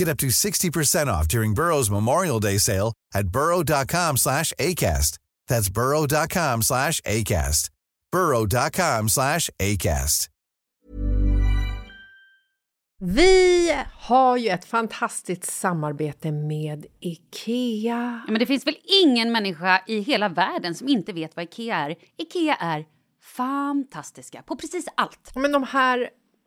Get up to 60% off during Burrow's Memorial Day sale at burrow.com slash ACAST. That's burrow.com slash ACAST. burrow.com slash ACAST. Vi har ju ett fantastiskt samarbete med IKEA. Ja, men det finns väl ingen människa i hela världen som inte vet vad Ikea är. Ikea är fantastiska på precis allt. Men de här,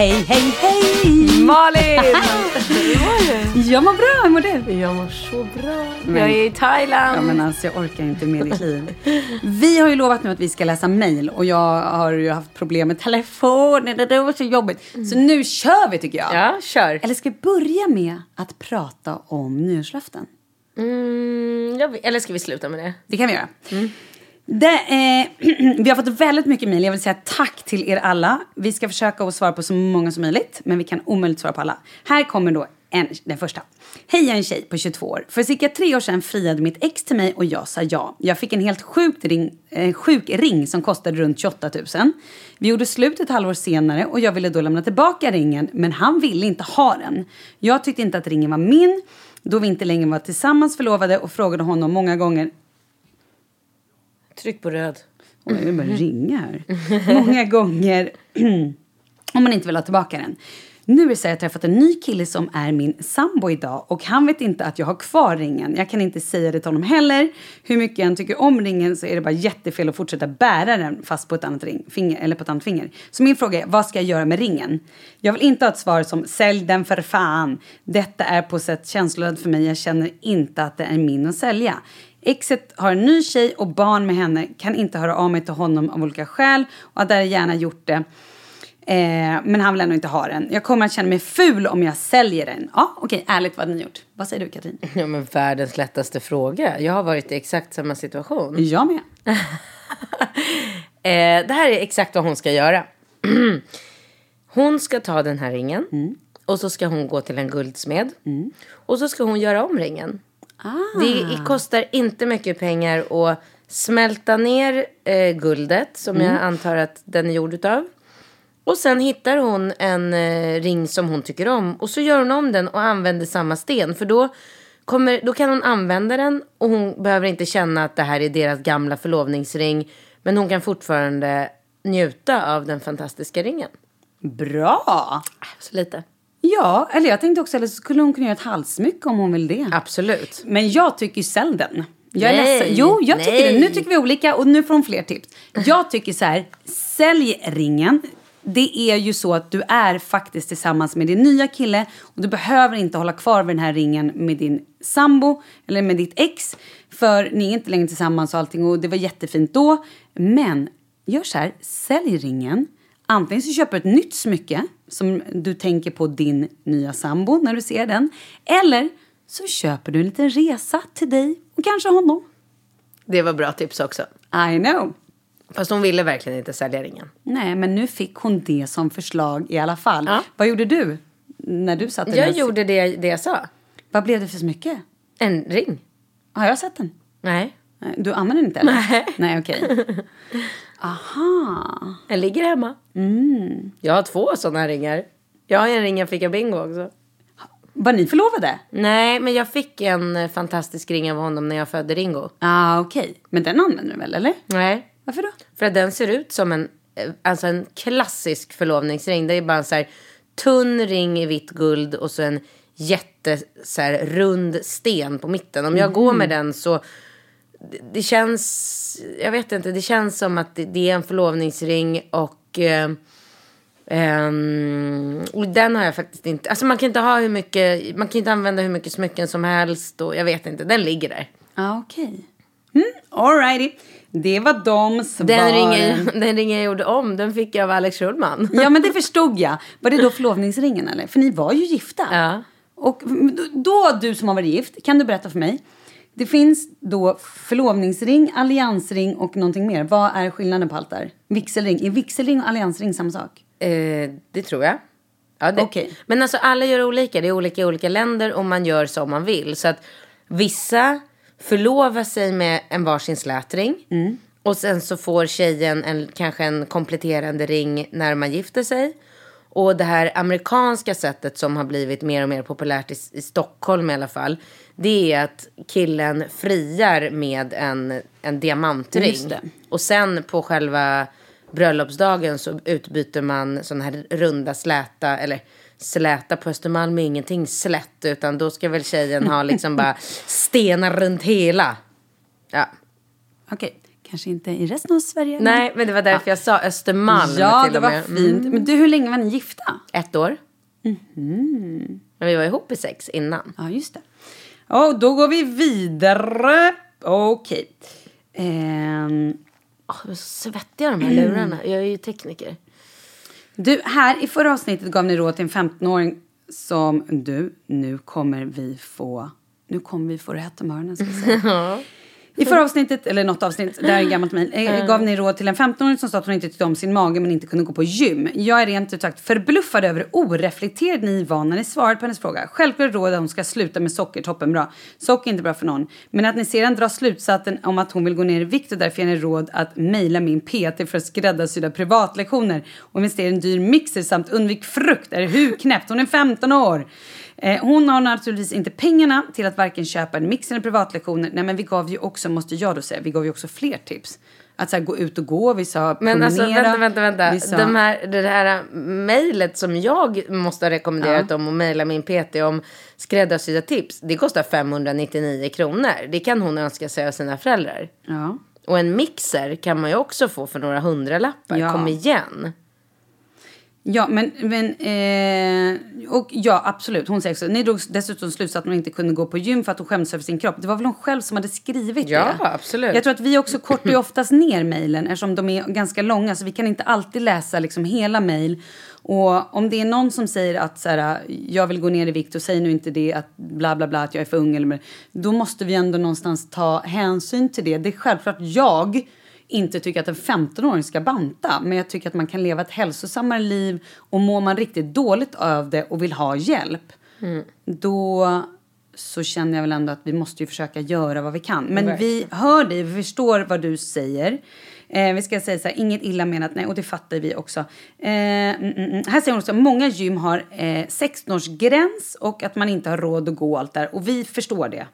Hej, hej, hej! Malin! Jag mår bra, hur mår du? Jag mår så bra. Men- jag är i Thailand. Ja men alltså jag orkar inte med ditt liv. Vi har ju lovat nu att vi ska läsa mail och jag har ju haft problem med telefonen. Det var så jobbigt. Så nu kör vi tycker jag. Ja, kör. Eller ska vi börja med att prata om nyårslöften? Mm, eller ska vi sluta med det? Det kan vi göra. Det, eh, vi har fått väldigt mycket mejl. Jag vill säga tack till er alla. Vi ska försöka att svara på så många som möjligt, men vi kan omöjligt svara på alla. Här kommer då en, den första. Hej, jag är en tjej på 22 år. För cirka tre år sedan friade mitt ex till mig och jag sa ja. Jag fick en helt sjukt ring, eh, sjuk ring som kostade runt 28 000. Vi gjorde slut ett halvår senare och jag ville då lämna tillbaka ringen, men han ville inte ha den. Jag tyckte inte att ringen var min, då vi inte längre var tillsammans förlovade och frågade honom många gånger Tryck på röd. Oj, jag bara ringa här. Många gånger om man inte vill ha tillbaka den. Nu är det så här, jag har träffat en ny kille som är min sambo idag och han vet inte att jag har kvar ringen. Jag kan inte säga det till honom heller. Hur mycket jag än tycker om ringen så är det bara jättefel att fortsätta bära den fast på ett annat ring, finger, eller på ett annat finger. Så min fråga är, vad ska jag göra med ringen? Jag vill inte ha ett svar som sälj den för fan. Detta är på sätt känsloladd för mig. Jag känner inte att det är min att sälja. Exet har en ny tjej och barn med henne, kan inte höra av mig till honom av olika skäl och hade gärna gjort det. Eh, men han vill ändå inte ha den. Jag kommer att känna mig ful om jag säljer den. Ja, okej, ärligt, vad hade ni gjort? Vad säger du, Katrin? Ja, men världens lättaste fråga. Jag har varit i exakt samma situation. Jag med. Eh, det här är exakt vad hon ska göra. hon ska ta den här ringen. Och så ska hon gå till en guldsmed. Och så ska hon göra om ringen. Det kostar inte mycket pengar att smälta ner eh, guldet. Som jag antar att den är gjord utav. Och sen hittar hon en eh, ring som hon tycker om. Och så gör hon om den och använder samma sten. För då, kommer, då kan hon använda den. Och hon behöver inte känna att det här är deras gamla förlovningsring. Men hon kan fortfarande njuta av den fantastiska ringen. Bra! Så lite. Ja, eller jag tänkte också, eller så skulle hon kunna göra ett halssmycke om hon vill det. Absolut. Men jag tycker ju sälj den. Jag är Nej, ledsen. Jo, jag tycker nej. det. Nu tycker vi olika och nu får hon fler tips. Jag tycker så här, sälj ringen. Det är ju så att du är faktiskt tillsammans med din nya kille och du behöver inte hålla kvar vid den här ringen med din sambo eller med ditt ex. För ni är inte längre tillsammans och allting och det var jättefint då. Men gör så här, sälj ringen. Antingen så köper du ett nytt smycke som du tänker på din nya sambo när du ser den. Eller så köper du en liten resa till dig och kanske honom. Det var bra tips också. I know. Fast hon ville verkligen inte sälja ringen. Nej, men nu fick hon det som förslag i alla fall. Ja. Vad gjorde du när du satte Jag gjorde det, det jag sa. Vad blev det för smycke? En ring. Har jag sett den? Nej. Du använder den inte eller? Nej. Nej, okej. Aha. Den ligger hemma. Mm. Jag har två sådana ringar. Jag har en ring jag fick av Bingo också. Var ni förlovade? Nej, men jag fick en eh, fantastisk ring av honom när jag födde Ringo. Ah, okej. Men den använder du väl, eller? Nej. Varför då? För att den ser ut som en, eh, alltså en klassisk förlovningsring. Det är bara en så här tunn ring i vitt guld och så en jätte så här, rund sten på mitten. Om jag går med den så det, känns, jag vet inte, det känns som att det, det är en förlovningsring och eh, ehm, och den har jag faktiskt inte, alltså man kan inte ha hur mycket, man kan inte använda hur mycket smycken som helst och jag vet inte, den ligger där. Ah, okej. Mm, alrighty. Det var de svaren. Den ringen, den ringen jag gjorde om, den fick jag av Alex Schulman. Ja, men det förstod jag. Var det då förlovningsringen eller? För ni var ju gifta. Ja. Och då, du som har varit gift, kan du berätta för mig? Det finns då förlovningsring, alliansring och någonting mer. Vad är skillnaden på allt där? Vigselring. Är vigselring och alliansring samma sak? Eh, det tror jag. Ja, det. Okej. Men alltså alla gör olika. Det är olika i olika länder och man gör som man vill. Så att vissa förlovar sig med en varsin slätring. Och sen så får tjejen en, kanske en kompletterande ring när man gifter sig. Och det här amerikanska sättet som har blivit mer och mer populärt i, i Stockholm i alla fall. Det är att killen friar med en, en diamantring. Och sen på själva bröllopsdagen så utbyter man sådana här runda släta, eller släta på Östermalm är ingenting slätt, utan då ska väl tjejen ha liksom bara stenar runt hela. Ja. Okej, kanske inte i resten av Sverige. Nej, men det var därför jag sa Östermalm Ja, till det var med. fint. Mm. Men du, hur länge var ni gifta? Ett år. Mhm. Men vi var ihop i sex innan. Ja, just det. Och då går vi vidare. Okej. Ehm, Oh, jag är så svettiga de här lurarna. Jag är ju tekniker. Du, här i förra avsnittet gav ni råd till en 15-åring som du, nu kommer vi få, nu kommer vi få rätt om öronen ska jag säga. I förra avsnittet, eller något avsnitt, det här är gammalt mejl, eh, gav ni råd till en 15-åring som sa att hon inte tyckte om sin mage men inte kunde gå på gym. Jag är rent ut sagt förbluffad över hur oreflekterad ni var när ni svarade på hennes fråga. Självklart råd att hon ska sluta med socker, toppenbra. Socker är inte bra för någon. Men att ni sedan drar slutsatsen om att hon vill gå ner i vikt och därför ger ni råd att mejla min PT för skräddarsydda privatlektioner och investera i en dyr mixer samt undvik frukt är hur knäppt. Hon är 15 år. Eh, hon har naturligtvis inte pengarna till att varken köpa en mix eller privatlektioner. Nej men vi gav ju också, måste jag då säga, vi gav ju också fler tips. Att så här, gå ut och gå, vi sa Men promenera. alltså vänta, vänta, vänta. Sa, De här, det här mejlet som jag måste ha rekommenderat Ja. om och mejla min PT om skräddarsydda tips. Det kostar 599 kronor. Det kan hon önska sig av sina föräldrar. ja. Och en mixer kan man ju också få för några hundralappar. Ja. Kom igen. Ja, men, men eh, och ja, absolut. Hon säger också, ni drog dessutom slutsatsen att hon inte kunde gå på gym för att hon skämdes över sin kropp. Det var väl hon själv som hade skrivit Ja, det? absolut. Jag tror att vi också kortar ju oftast ner mejlen eftersom de är ganska långa så vi kan inte alltid läsa liksom hela mejl. Och om det är någon som säger att så här, jag vill gå ner i vikt och säg nu inte det att bla bla bla att jag är för ung eller då måste vi ändå någonstans ta hänsyn till det. Det är självklart jag inte tycker att en 15-åring ska banta men jag tycker att man kan leva ett hälsosammare liv och mår man riktigt dåligt av det och vill ha hjälp då så känner jag väl ändå att vi måste ju försöka göra vad vi kan. Men vi hör dig, vi förstår vad du säger. Eh, vi ska säga så här, inget illa menat, nej, och det fattar vi också. Eh, mm, mm, mm. Här säger hon också, många gym har eh, 16-årsgräns och att man inte har råd att gå allt där. Och vi förstår det.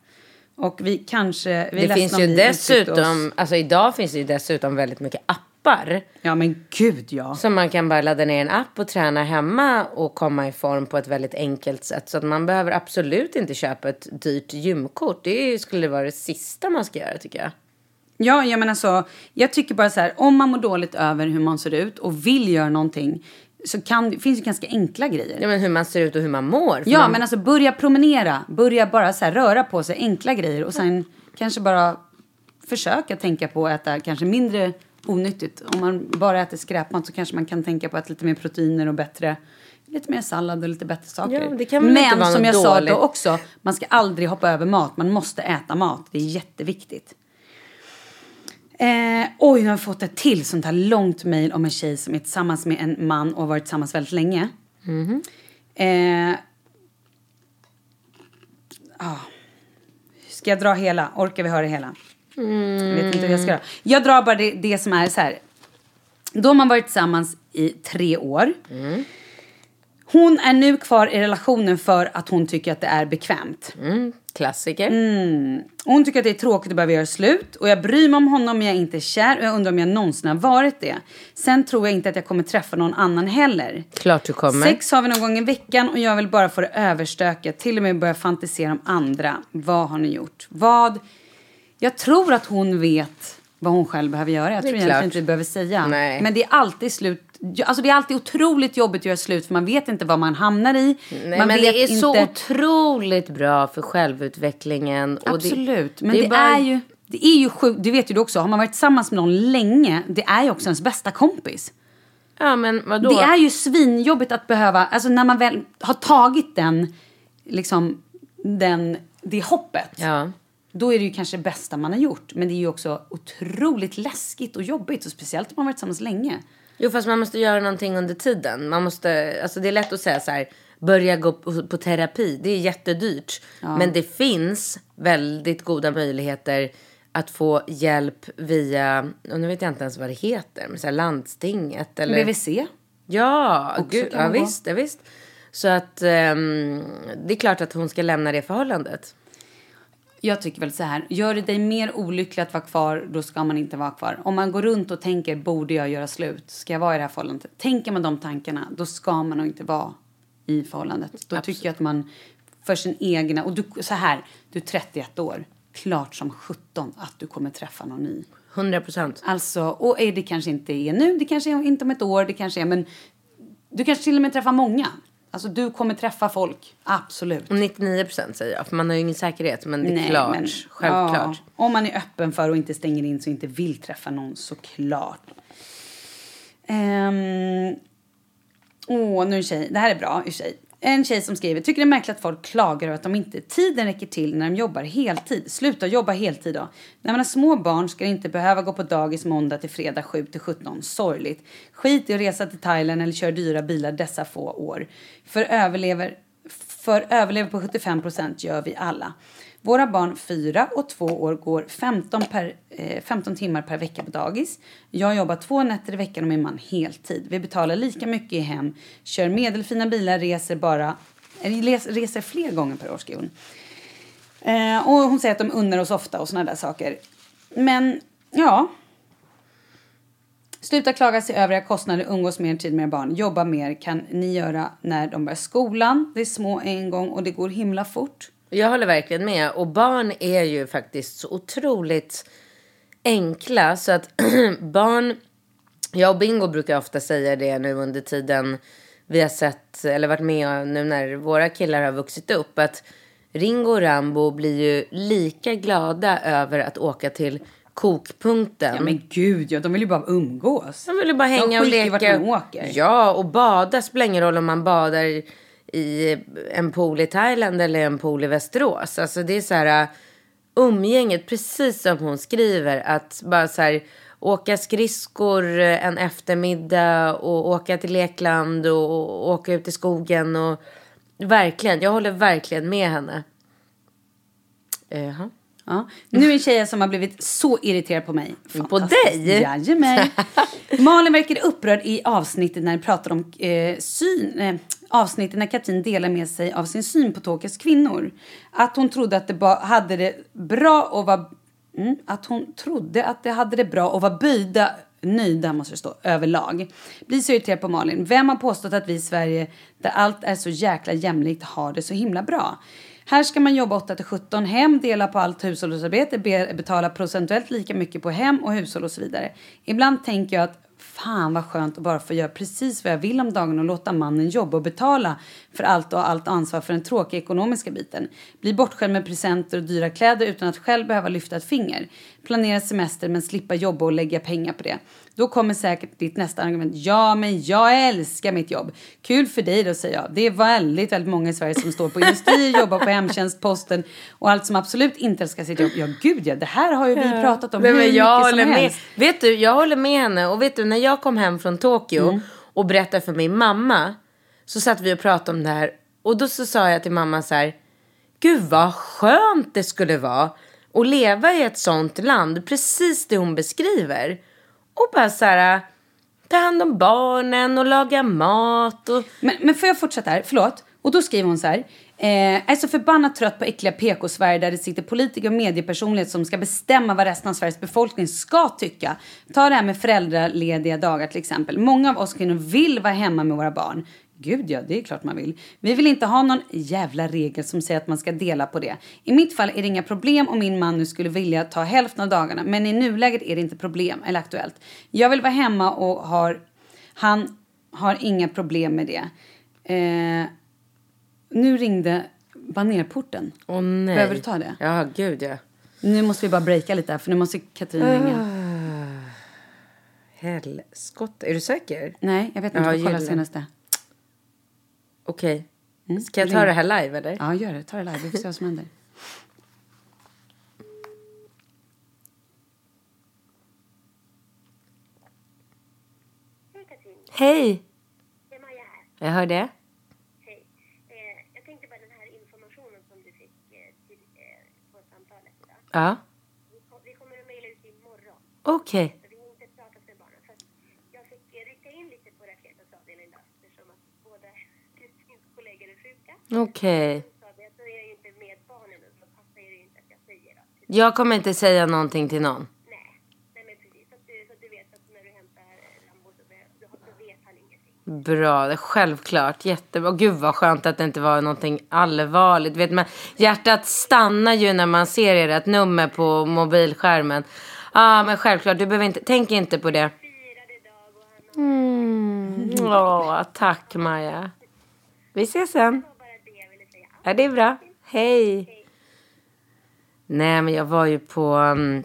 Och vi kanske... Vi Det finns ju dessutom, alltså idag finns det ju dessutom väldigt mycket appar. Ja men gud ja. Så man kan bara ladda ner en app och träna hemma och komma i form på ett väldigt enkelt sätt. Så att man behöver absolut inte köpa ett dyrt gymkort. Det skulle vara det sista man ska göra tycker jag. Ja, jag menar så. Jag tycker bara så här, om man mår dåligt över hur man ser ut och vill göra någonting så kan, det finns ju ganska enkla grejer. Ja men hur man ser ut och hur man mår. Ja, man, men alltså börja promenera. Börja bara så här röra på sig, enkla grejer. Och sen kanske bara försöka tänka på att äta kanske mindre onyttigt. Om man bara äter skräpmat så kanske man kan tänka på att lite mer proteiner och bättre lite mer sallad och lite bättre saker. Ja, det kan väl Men vara som jag sa dåligt. då också, man ska aldrig hoppa över mat. Man måste äta mat. Det är jätteviktigt. Eh, oj, nu har jag fått ett till sånt här långt mejl om en tjej som är tillsammans med en man och har varit tillsammans väldigt länge. Eh, ah. Ska jag dra hela? Orkar vi höra hela? Jag vet inte hur jag ska göra. Jag drar bara det, det som är så här. Då har man varit tillsammans i tre år. Hon är nu kvar i relationen för att hon tycker att det är bekvämt. Klassiker. Och Hon tycker att det är tråkigt att behöva göra slut. Och jag bryr mig om honom men jag är inte kär och jag undrar om jag någonsin har varit det. Sen tror jag inte att jag kommer träffa någon annan heller. Klart du kommer. Sex har vi någon gång i veckan och jag vill bara få det överstökat. Till och med börja fantisera om andra. Vad har ni gjort? Vad? Jag tror att hon vet vad hon själv behöver göra. Jag tror egentligen inte vi behöver säga. Nej. Men det är alltid slut. Alltså det är alltid otroligt jobbigt att göra slut för man vet inte vad man hamnar i. Nej, man men det är så inte... otroligt bra för självutvecklingen. Absolut, det, men det, bara- är ju... Det är ju sjukt, det vet ju du också. Har man varit tillsammans med någon länge, det är ju också ens bästa kompis. Ja men vadå? Det är ju svinjobbigt att behöva, alltså när man väl har tagit den, liksom, den, det hoppet. Ja. Då är det ju kanske det bästa man har gjort. Men det är ju också otroligt läskigt och jobbigt. Och speciellt om man har varit tillsammans länge. Jo fast man måste göra någonting under tiden. Man måste, alltså det är lätt att säga så här, börja gå på, terapi. Det är jättedyrt. Men det finns väldigt goda möjligheter att få hjälp via, och nu vet jag inte ens vad det heter, men så här landstinget eller... BVC. Ja, Också gud, ja visst, ja, visst. Så att ehm, det är klart att hon ska lämna det förhållandet. Jag tycker väl så här, gör det dig mer olycklig att vara kvar, då ska man inte vara kvar. Om man går runt och tänker, borde jag göra slut? Ska jag vara i det här förhållandet? Tänker man de tankarna, då ska man nog inte vara i förhållandet. Då tycker jag att man, för sin egna, och du, så här, du är 31 år. Klart som 17 att du kommer träffa någon ny. 100 procent. Alltså, och är det kanske inte är nu, det kanske är inte om ett år, det kanske är, men du kanske till och med träffar många. Alltså du kommer träffa folk, absolut. 99 procent säger jag, för man har ju ingen säkerhet. Men det är klart, men- självklart. Ja, om man är öppen för och inte stänger in så inte vill träffa någon, såklart. Ehm, Åh, nu är en tjej. Det här är bra i sig. En tjej som skriver, tycker det är märkligt att folk klagar över att de inte tiden räcker till när de jobbar heltid. Sluta jobba heltid då. När man har små barn ska det inte behöva gå på dagis måndag till fredag 7 till 17. Sorgligt. Skit i att resa till Thailand eller köra dyra bilar dessa få år. För överlever, för överlever på 75 procent gör vi alla. Våra barn, fyra och två år, går 15, per, eh, 15 timmar per vecka på dagis. Jag jobbar två nätter i veckan och min man heltid. Vi betalar lika mycket i hem, kör medelfina bilar, reser bara eh, reser fler gånger per år, skriver hon. Eh, och hon säger att de unnar oss ofta och såna där saker. Men, ja. Sluta klaga sig över era kostnader, umgås mer tid med era barn, jobba mer kan ni göra när de börjar skolan. Det är små en gång och det går himla fort. Jag håller verkligen med. Och barn är ju faktiskt så otroligt enkla. Så att barn... Jag och Bingo brukar ofta säga det nu under tiden vi har sett eller varit med nu när våra killar har vuxit upp. Att Ringo och Rambo blir ju lika glada över att åka till kokpunkten. Ja men gud ja, de vill ju bara umgås. De vill ju bara hänga och skiter i leka. vart man åker. Ja, och bada spelar ingen roll om man badar i en pool i Thailand eller en pool i Västerås. Alltså det är så här uh, umgänget, precis som hon skriver, att bara så här åka skridskor en eftermiddag och åka till lekland och, och åka ut i skogen och verkligen, jag håller verkligen med henne. Jaha. Ja. Nu är en tjej som har blivit så irriterad på mig. På dig? Jajamän. Malin verkade upprörd i avsnittet när de pratade om eh, syn. Avsnittet när Katrin delar med sig av sin syn på Tokes kvinnor. Att hon trodde att det ba- hade det bra och var... Mm, att hon trodde att det hade det bra och var böjda nöjda måste det stå, överlag. Blir så irriterad på Malin. Vem har påstått att vi i Sverige, där allt är så jäkla jämlikt, har det så himla bra? Här ska man jobba 8 till 17 hem, dela på allt hushållsarbete, betala procentuellt lika mycket på hem och hushåll och så vidare. Ibland tänker jag att fan vad skönt att bara få göra precis vad jag vill om dagen och låta mannen jobba och betala för allt och allt ansvar för den tråkiga ekonomiska biten. Bli bortskämd med presenter och dyra kläder utan att själv behöva lyfta ett finger. Planera semester men slippa jobba och lägga pengar på det. Då kommer säkert ditt nästa argument. Ja, men jag älskar mitt jobb. Kul för dig då, säger jag. Det är väldigt, väldigt många i Sverige som står på industrier, jobbar på hemtjänst, posten och allt som absolut inte älskar sitt jobb. Ja, gud ja, det här har ju vi pratat om Nej, hur men jag mycket som med. helst. Vet du, jag håller med henne. Och vet du, när jag kom hem från Tokyo Mm. och berättade för min mamma så satt vi och pratade om det här. Och då så sa jag till mamma så här. Gud vad skönt det skulle vara att leva i ett sånt land. Precis det hon beskriver. Och bara så här. Ta hand om barnen och laga mat. Och... Men, men får jag fortsätta här? Förlåt. Och då skriver hon så här. Eh, är så förbannat trött på äckliga PK-Sverige där det sitter politiker och mediepersonlighet som ska bestämma vad resten av Sveriges befolkning ska tycka. Ta det här med föräldralediga dagar till exempel. Många av oss kvinnor vill vara hemma med våra barn. Gud ja, det är klart man vill. Vi vill inte ha någon jävla regel som säger att man ska dela på det. I mitt fall är det inga problem om min man nu skulle vilja ta hälften av dagarna. Men i nuläget är det inte problem eller aktuellt. Jag vill vara hemma och har, han har inga problem med det. Eh, nu ringde banerporten. Åh nej. Behöver du ta det? Ja, gud ja. Nu måste vi bara breaka lite här för nu måste Katrin ringa. Helskotta. Är du säker? Nej, jag vet inte. Ja, Jag får kolla senaste. Okej. Mm, Ska jag ta det här live eller? Ja, gör det. Ta det live. Vi får se vad som händer. Hej! Det är Maja här. Jag hör det. Hej. Eh, jag tänkte bara den här informationen som du fick eh, till, eh, på samtalet idag. Ja. Vi, kom, vi kommer att mejla ut imorgon. Okej. Så vi har inte pratat med barnen. För att jag fick eh, rycka in lite på raketavdelningen idag eftersom att båda Kristins kollegor är sjuka. Okej. Så sa det att då är jag ju inte med barnen nu så passar det ju inte att jag säger att Jag kommer inte säga någonting till någon. nej. Nej men precis. Så att du, så att du vet att när du hämtar Rambo så, be- då, då vet han ingenting. Bra, det är självklart. Jättebra. Gud vad skönt att det inte var någonting allvarligt. Vet man, hjärtat stannar ju när man ser ert nummer på mobilskärmen. Ja, ah, men självklart. Du behöver inte, tänk inte på det. Har Mm. Åh, tack Maja. Vi ses sen. bara det jag ville säga. Ja, det är bra. Hej. Nej, men jag var ju på um,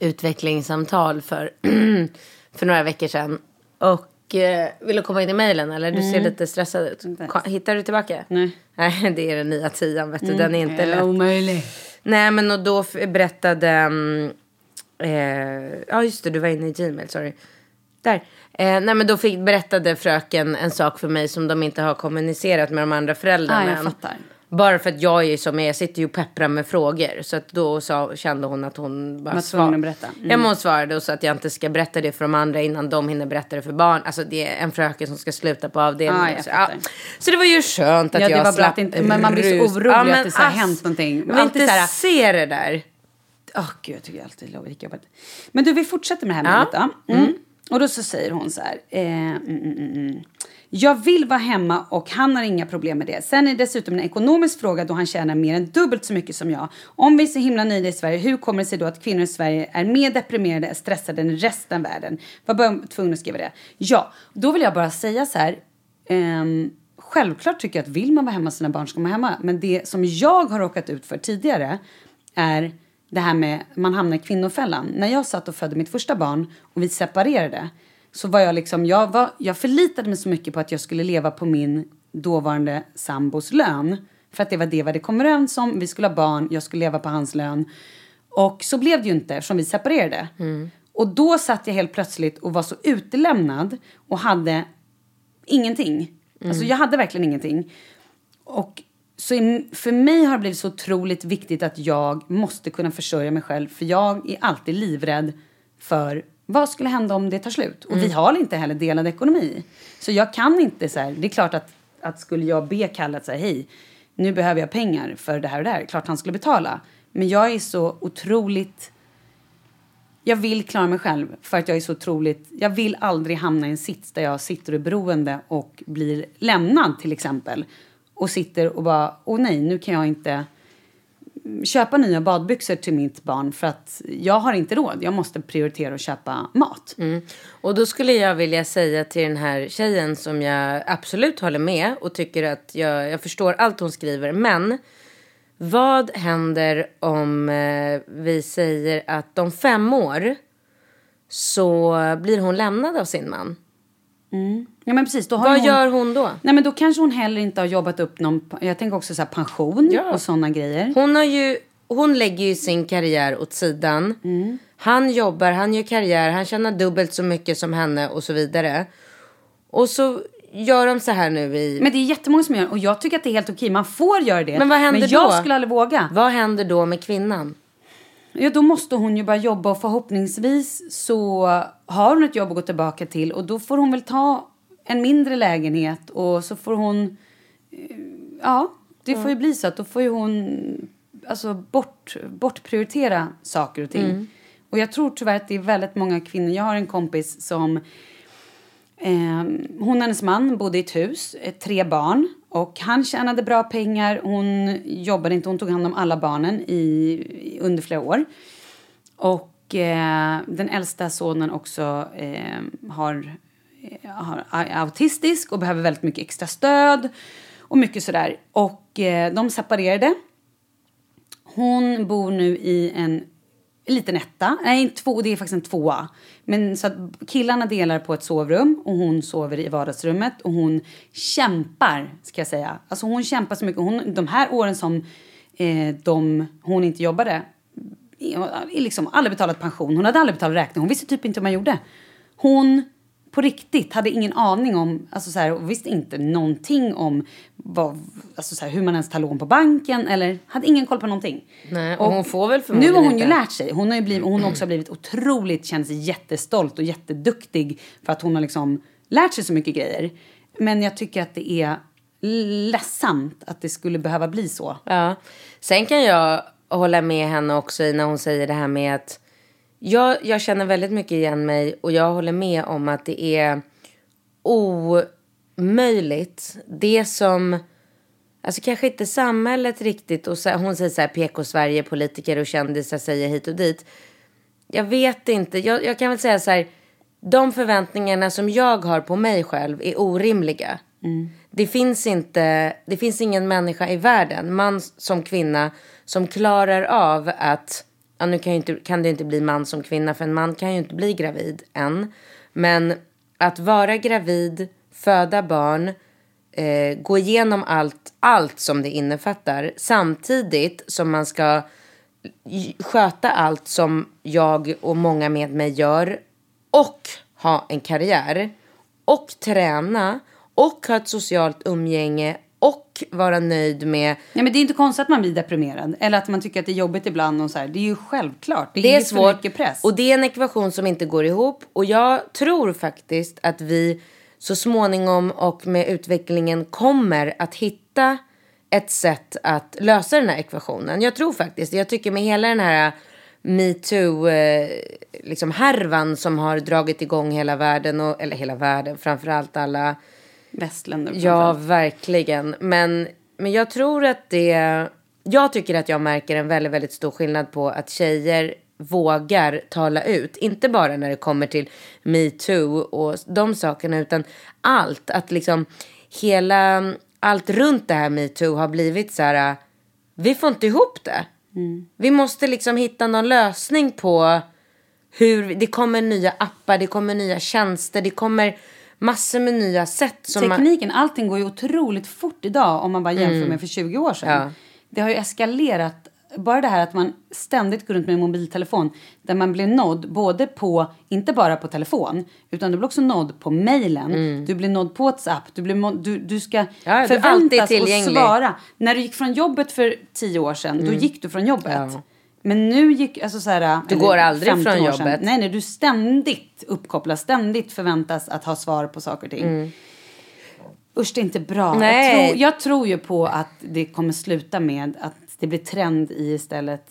utvecklingssamtal för, för några veckor sedan. Och eh, vill du komma in i mejlen eller? Du ser lite stressad ut. Hittar du tillbaka? Nej. Nej, det är den nya tian, vet du. Den är inte lätt. omöjlig. Nej, men och då berättade... mm, eh, ja, just det, du var inne i Gmail, sorry. Där. Eh, nej, men då fick, berättade fröken en sak för mig som de inte har kommunicerat med de andra föräldrarna Ah, jag fattar. Bara för att jag är som är, jag sitter ju och pepprar med frågor. Så att då sa, kände hon att hon bara att berätta. Mm. Ja, men hon svarade och så att jag inte ska berätta det för de andra innan de hinner berätta det för barn. Alltså det är en fröken som ska sluta på avdelningen. Ah, jag så, fattar. så det var ju skönt att Ja, det jag var bra slapp att inte- men man blir så orolig att men det så här ass, hänt någonting. Jag vill inte här- se det där. Åh gud, jag tycker alltid det är jobbigt. Men du, vi fortsätter med det här mejlet då. Mm och då så säger hon så här. Eh, mm, mm, mm, mm. Jag vill vara hemma och han har inga problem med det. Sen är det dessutom en ekonomisk fråga då han tjänar mer än dubbelt så mycket som jag. Om vi är så himla nöjda i Sverige, hur kommer det sig då att kvinnor i Sverige är mer deprimerade och stressade än resten av världen? Var bara tvungen att skriva det. Ja, då vill jag bara säga så här. ehm, självklart tycker jag att vill man vara hemma med sina barn ska man vara hemma. Men det som jag har råkat ut för tidigare är det här med man hamnar i kvinnofällan. När jag satt och födde mitt första barn och vi separerade så var jag liksom, jag, var, jag förlitade mig så mycket på att jag skulle leva på min dåvarande sambos lön. För att det var det vi hade kommit överens om. Vi skulle ha barn, jag skulle leva på hans lön. Och så blev det ju inte eftersom vi separerade. Och då satt jag helt plötsligt och var så utelämnad och hade ingenting. Alltså jag hade verkligen ingenting. Och så i- för mig har det blivit så otroligt viktigt att jag måste kunna försörja mig själv. För jag är alltid livrädd för vad skulle hända om det tar slut. Och vi har inte heller delad ekonomi. Så jag kan inte så här, det är klart att, att skulle jag be Kalle att säga hej, nu behöver jag pengar för det här och det här. Klart han skulle betala. Men jag är så otroligt jag vill klara mig själv för att jag är så otroligt... Jag vill aldrig hamna i en sits där jag sitter och är beroende och blir lämnad till exempel. Och sitter och bara, åh nej, nu kan jag inte köpa nya badbyxor till mitt barn för att jag har inte råd. Jag måste prioritera att köpa mat. Mm. Och då skulle jag vilja säga till den här tjejen som jag absolut håller med och tycker att jag, jag förstår allt hon skriver. Men vad händer om eh, vi säger att om fem år så blir hon lämnad av sin man? Ja men precis, då har Vad hon... gör hon då? Nej men då kanske hon heller inte har jobbat upp någon... Jag tänker också så här pension Ja. och sådana grejer. Hon, har ju, hon lägger ju sin karriär åt sidan. Han jobbar, han gör karriär, han tjänar dubbelt så mycket som henne och så vidare. Och så gör de så här nu i... Men det är jättemånga som gör och jag tycker att det är helt okej. Man får göra det. Men vad händer Men jag då? skulle aldrig våga. Vad händer då med kvinnan? Ja, då måste hon ju börja jobba och förhoppningsvis så har hon ett jobb att gå tillbaka till och då får hon väl ta en mindre lägenhet och så får hon... eh, Ja, det får ju bli så att då får ju hon alltså bort, bortprioritera saker och ting. Och jag tror tyvärr att det är väldigt många kvinnor. Jag har en kompis som Ehm, hon och hennes man bodde i ett hus, eh, tre barn. Och han tjänade bra pengar, hon jobbade inte, hon tog hand om alla barnen i, i- under flera år. Och eh, den äldsta sonen också ehm, eh, har, har, är autistisk och behöver väldigt mycket extra stöd. Och mycket sådär. Och eh, de separerade. Hon bor nu i en liten etta. Nej, två, det är faktiskt en tvåa. Men så att killarna delar på ett sovrum och hon sover i vardagsrummet och hon kämpar, ska jag säga. Alltså hon kämpar så mycket. Hon, de här åren som eh, de, hon inte jobbade, liksom aldrig betalat pension. Hon hade aldrig betalat räkning. Hon visste typ inte hur man gjorde. Hon på riktigt hade ingen aning om, alltså så här, och visste inte någonting om vad, alltså så här, hur man ens tar lån på banken eller hade ingen koll på någonting. Nej, och hon får väl Nu förmodligen har hon ju inte. lärt sig. Hon har ju blivit, hon har också blivit otroligt, känner sig jättestolt och jätteduktig för att hon har liksom lärt sig så mycket grejer. Men jag tycker att det är ledsamt att det skulle behöva bli så. Ja. Sen kan jag hålla med henne också i när hon säger det här med att jag, jag känner väldigt mycket igen mig och jag håller med om att det är omöjligt. Det som, alltså kanske inte samhället riktigt och så, hon säger så här PK-Sverige, politiker och kändisar säger hit och dit. Jag vet inte, jag, jag kan väl säga så här, de förväntningarna som jag har på mig själv är orimliga. Det finns inte, det finns ingen människa i världen, man som kvinna, som klarar av att, ja nu kan, ju inte, kan det inte bli man som kvinna för en man kan ju inte bli gravid än. Men att vara gravid, föda barn, eh, gå igenom allt, allt som det innefattar samtidigt som man ska sköta allt som jag och många med mig gör och ha en karriär och träna och ha ett socialt umgänge och vara nöjd med Ja, men det är inte konstigt att man blir deprimerad. Eller att man tycker att det är jobbigt ibland. Och så här. Det är ju självklart. Det, Det är för svårt mycket press. och det är en ekvation som inte går ihop. Och jag tror faktiskt att vi så småningom och med utvecklingen kommer att hitta ett sätt att lösa den här ekvationen. Jag tror faktiskt, jag tycker med hela den här metoo eh, liksom som har dragit igång hela världen, och, eller hela världen, framförallt alla Västländer. Ja, verkligen. Men, men jag tror att det... Jag tycker att jag märker en väldigt, väldigt stor skillnad på att tjejer vågar tala ut. Inte bara när det kommer till metoo och de sakerna, utan allt. Att liksom hela... Allt runt det här metoo har blivit så här... Vi får inte ihop det. Vi måste liksom hitta någon lösning på hur... Det kommer nya appar, det kommer nya tjänster, det kommer massor med nya sätt. Som man, Tekniken, allting går ju otroligt fort idag om man bara jämför med för 20 år sedan. Ja. Det har ju eskalerat. Bara det här att man ständigt går runt med en mobiltelefon där man blir nådd både på, inte bara på telefon, utan du blir också nådd på mejlen, du blir nådd på WhatsApp, du, blir du, du ska Mm. Ja, förväntas och svara. När du gick från jobbet för 10 år sedan, då gick du från jobbet. Mm. Ja. Men nu gick, alltså så här, Du går aldrig 15 från år sedan. jobbet. Nej, nej, du ständigt uppkopplas, ständigt förväntas att ha svar på saker och ting. Usch, det är inte bra. Jag Nej. tror, jag tror ju på att det kommer sluta med att det blir trend i istället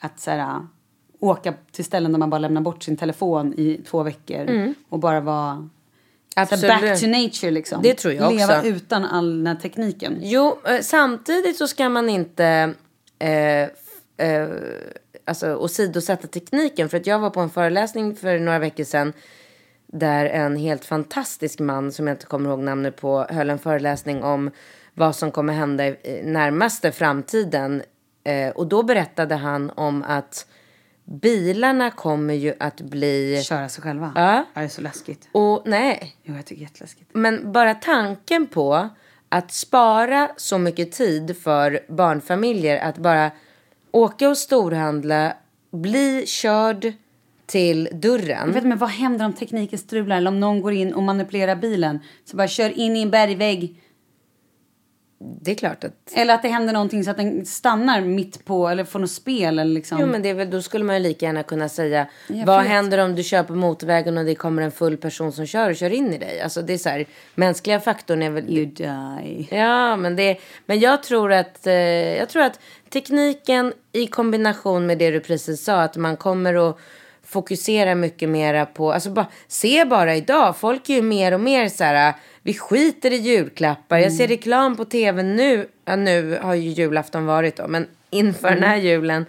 att så här, åka till ställen där man bara lämnar bort sin telefon i två veckor och bara vara Absolut. back to nature liksom. Det tror jag Leva också. utan all den här tekniken. Jo, eh, samtidigt så ska man inte eh, eh, alltså, åsidosätta tekniken. För att jag var på en föreläsning för några veckor sedan där en helt fantastisk man, som jag inte kommer ihåg namnet på, höll en föreläsning om vad som kommer hända i närmaste framtiden. Eh, och då berättade han om att bilarna kommer ju att bli... Köra sig själva. Ja. Det är så läskigt. Och nej, Jo, jag tycker det är jätteläskigt. men bara tanken på att spara så mycket tid för barnfamiljer att bara åka och storhandla, bli körd till dörren. Jag vet, men vad händer om tekniken strular eller om någon går in och manipulerar bilen? Så bara kör in i en bergvägg. Det är klart att... Eller att det händer någonting så att den stannar mitt på eller får något spel eller liksom. Jo, men det är väl, då skulle man ju lika gärna kunna säga Jag vad vet. händer om du kör på motorvägen och det kommer en full person som kör och kör in i dig? Alltså det är så här, mänskliga faktorn är väl... You die. Ja, men, det, men jag, tror att, eh, jag tror att tekniken i kombination med det du precis sa, att man kommer att fokusera mycket mera på, alltså bara, se bara idag, folk är ju mer och mer så här, vi skiter i julklappar, jag ser reklam på tv nu, ja, nu har ju julafton varit då, men inför den här julen,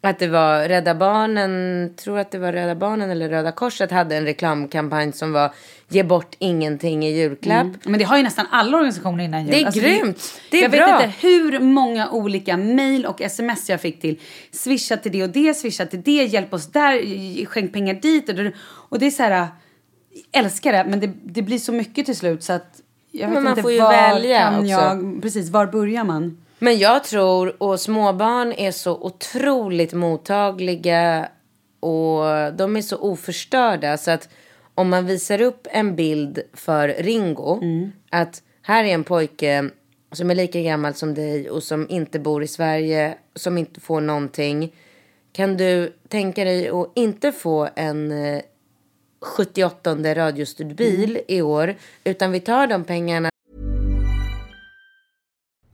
att det var Rädda Barnen, tror att det var Rädda Barnen eller Röda Korset hade en reklamkampanj som var ge bort ingenting i julklapp. Men det har ju nästan alla organisationer innan jul. Alltså, Det är grymt. Det är jag bra. vet inte hur många olika mejl och sms jag fick till. Swisha till det och det, swisha till det, hjälp oss där, skänk pengar dit. Och det, och det är så här, jag älskar det, men det, det blir så mycket till slut så att jag vet Men man inte får ju var välja kan också. jag, precis, var börjar man? Men jag tror, och småbarn är så otroligt mottagliga och de är så oförstörda så att om man visar upp en bild för Ringo att här är en pojke som är lika gammal som dig och som inte bor i Sverige, som inte får någonting. Kan du tänka dig att inte få en eh, 78 radiostyrd bil i år utan vi tar de pengarna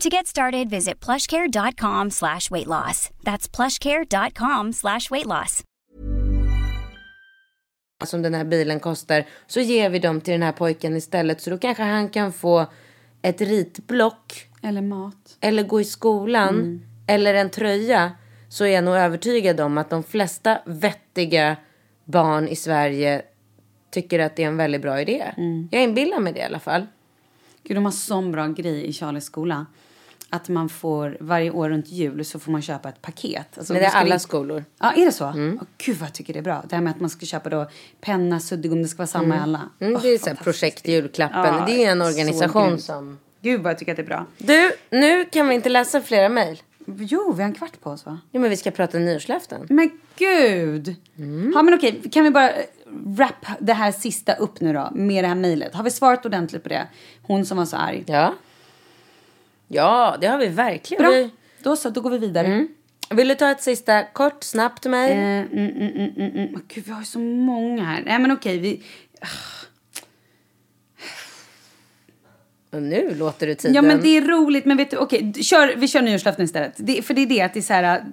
To get started, visit plushcare.com slash weight loss. That's plushcare.com slash weight loss. som den här bilen kostar så ger vi dem till den här pojken istället så då kanske han kan få ett ritblock Eller mat. eller gå i skolan eller en tröja så är jag nog övertygad om att de flesta vettiga barn i Sverige tycker att det är en väldigt bra idé. Jag inbillar mig det i alla fall. Gud, de har sån bra grej i Charlies skola. Att man får, varje år runt jul så får man köpa ett paket. Alltså, Men det är alla det- skolor. Ja, är det så? Åh, Gud vad jag tycker det är bra. Det här med att man ska köpa då penna, suddgum, det ska vara samma i alla. Mm, det är så här projekt julklappen. Ja, det är en organisation som... Gud vad jag tycker att det är bra. Du, nu kan vi inte läsa flera mejl. Jo, vi har en kvart på oss va? Jo, men vi ska prata nyårslöften. Men gud! Mm. Ja men okej, kan vi bara wrap det här sista upp nu då med det här mejlet? Har vi svarat ordentligt på det? Hon som var så arg. Ja. Ja, det har vi verkligen. Bra, Vi... då så, då går vi vidare. Vill du ta ett sista kort, snabbt mejl? Eh, mm, mm, mm, mm, mm. Gud, vi har ju så många här. Nej men okej, vi... Och nu låter du tiden... Ja men det är roligt, men vet du, okej, kör, vi kör nyårslöften istället. Det, för det är det att det är så här...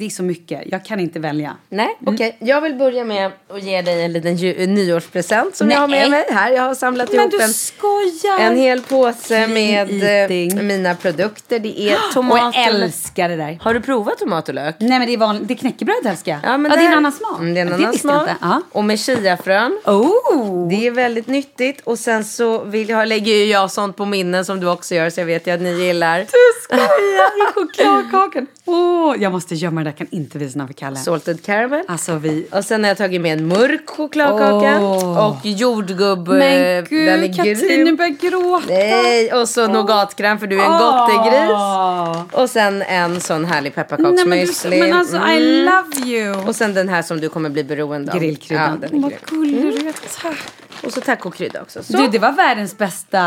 Det är så mycket, jag kan inte välja. Nej, okej. Jag vill börja med att ge dig en liten nyårspresent som jag har med Nej. mig här. Jag har samlat Men ihop du en, skojar! en hel påse med eating. eh, mina produkter. Det är Och tomat jag och älskar det där. Har du provat tomat och lök? Nej men det är vanligt, det är knäckebröd älskar jag. Ja, men det är här- en annan smak. Mm, det är en Ja, annan jag smak. Ja. Och med chiafrön. Oh! Det är väldigt nyttigt. Och sen så vill jag, lägger ju jag sånt på minnen som du också gör. Så jag vet ju att ni gillar. Skojar! Chokladkakan! Åh, jag måste gömma det där, kan inte visa den för Kalle. Salted caramel. Alltså vi... Och sen har jag tagit med en mörk chokladkaka. Åh. Och jordgubb. Men eh, den är gud, Katrin nu börjar gråta. Nej, och så nougatkräm för du är en gottegris. Och sen en sån härlig men, pepparkaksmüsli. du, men alltså I Mm. love you. Och sen den här som du kommer bli beroende av. Grillkryddan. Ja, den är Vad gullig du är. Tack. Och så tacokrydda också. Så. Du, det var världens bästa,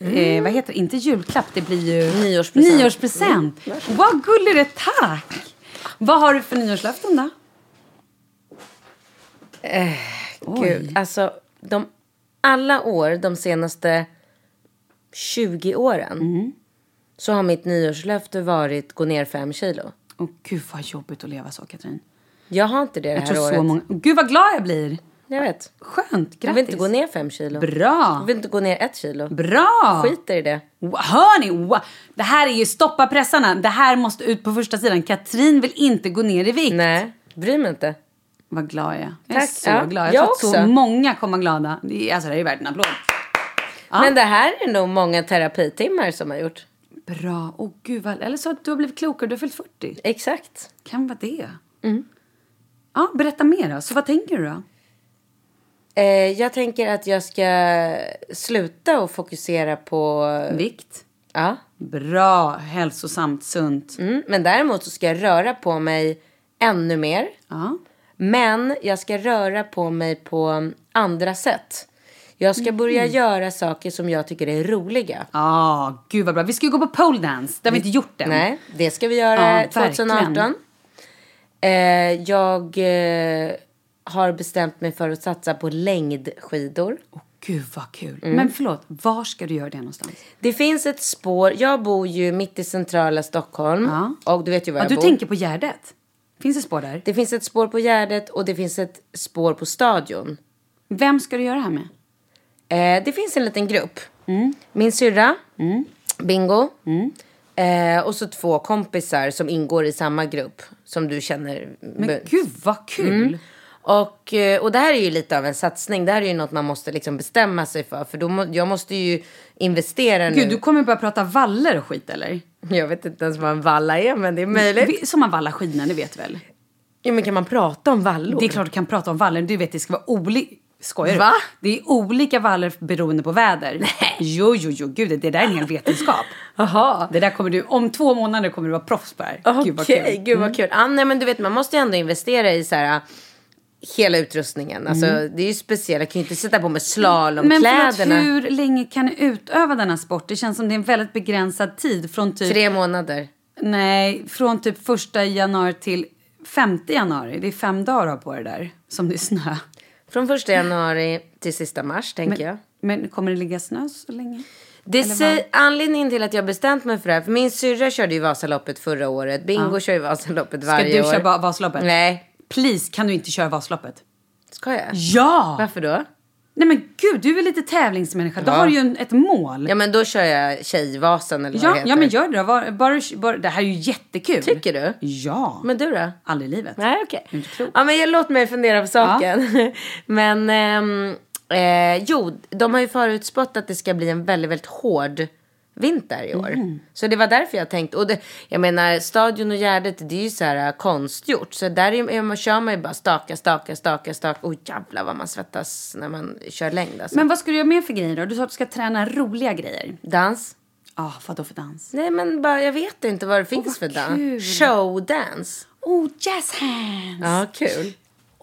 eh, vad heter det, inte julklapp, det blir ju Nyårspresent. nyårspresent. Vad gullig du är, tack! Vad har du för nyårslöften då? Gud, alltså de, alla år de senaste 20 åren Mm. så har mitt nyårslöfte varit gå ner fem kilo. Åh gud vad jobbigt att leva så Katrin. Jag har inte det det Jag här tror året. så många, Gud vad glad jag blir. Jag vet. Skönt, grattis. Jag vill inte gå ner fem kilo. Bra. Jag vill inte gå ner ett kilo. Bra! Skiter i det. Hör ni? Wow. Det här är ju stoppa pressarna. Det här måste ut på första sidan. Katrin vill inte gå ner i vikt. Nej, bry mig inte. Vad glad jag är. Jag är så Ja, glad. Jag, jag tror att så också. många kommer glada. Det är, alltså det är värt en applåd. Men det här är nog många terapitimmar som har gjort. Bra. Åh gud vad... Eller så att du har blivit klokare. Du har fyllt 40. Exakt. Kan vara det. Mm. Ja, berätta mer då. Så vad tänker du då? Eh, jag tänker att jag ska sluta och fokusera på... Vikt. Ja. Bra. Hälsosamt, sunt. Mm, men däremot så ska jag röra på mig ännu mer. Ja. Men jag ska röra på mig på andra sätt. Jag ska börja göra saker som jag tycker är roliga. Ah, gud vad bra. Vi ska ju gå på pole dance. Det har vi inte gjort än. Nej, det ska vi göra Ja, 2018. verkligen. Eh, jag eh, har bestämt mig för att satsa på längdskidor. Gud vad kul. Mm. Men förlåt, var ska du göra det någonstans? Det finns ett spår. Jag bor ju mitt i centrala Stockholm. Ja. Och du vet ju var Ja, jag du bor. tänker på Gärdet? Finns det spår där? Det finns ett spår på Gärdet och det finns ett spår på Stadion. Vem ska du göra det här med? Eh, det finns en liten grupp. Min syrra, Bingo. Eh, och så två kompisar som ingår i samma grupp som du känner. Men gud vad kul! Mm. Och, eh, och det här är ju lite av en satsning. Det här är ju något man måste liksom bestämma sig för. För då må, jag måste ju investera nu. Gud, du kommer börja prata valler och skit eller? Jag vet inte ens vad en valla är, men det är möjligt. Som man vallar skidorna, det vet väl? Ja, men kan man prata om vallor? Det är klart du kan prata om valler. Du vet, det ska vara olika... Skojar du? Va? Det är olika valler beroende på väder. Nej. Jo, jo, jo. Gud, det där är en hel vetenskap. Jaha. Det där kommer du... Om två månader kommer du vara proffs på det här. Okej, kul. Mm. gud vad kul. Ah, nej, men du vet, man måste ju ändå investera i så här, hela utrustningen. Alltså, Det är ju speciellt. Jag kan ju inte sätta på mig Mm. Men slalomkläderna. hur länge kan du utöva denna sport? Det känns som det är en väldigt begränsad tid. Från typ... Tre månader. Nej, från typ första januari till 5 januari, det är fem dagar på det där som det är snö. Från första januari till sista mars, tänker jag. Men kommer det ligga snö så länge? Det säg, anledningen till att jag bestämt mig för det här, för min syrra körde ju Vasaloppet förra året. Bingo kör ju Vasaloppet Ska varje du år. köra Va- Vasaloppet? Nej. Please, kan du inte köra Vasaloppet? Ska jag? Ja! Varför då? Nej men gud, du är lite tävlingsmänniska. Då Ja. har du ju en, ett mål. Ja men då kör jag Tjejvasan eller vad Ja, det heter. ja men gör det då. Bara, bara, bara, det här är ju jättekul. Tycker du? Ja. Men du då? Aldrig i livet. Nej okej. Inte klokt. Ja men jag, låt mig fundera på saken. men ehm, eh, jo, de har ju förutspått att det ska bli en väldigt, väldigt hård vinter i år. Mm. Så det var därför jag tänkte, och det, jag menar Stadion och Gärdet det är ju så här äh, konstgjort. Så där är, man, kör man ju bara staka, staka, staka, staka. Oj jävlar vad man svettas när man kör längd alltså. Men vad ska du göra mer för grejer då? Du sa att du ska träna roliga grejer. Dans? Ja, ah, vad då för dans? Nej men bara, jag vet inte vad det finns vad för dans. Showdance. Oh, jazz hands! Ja, kul.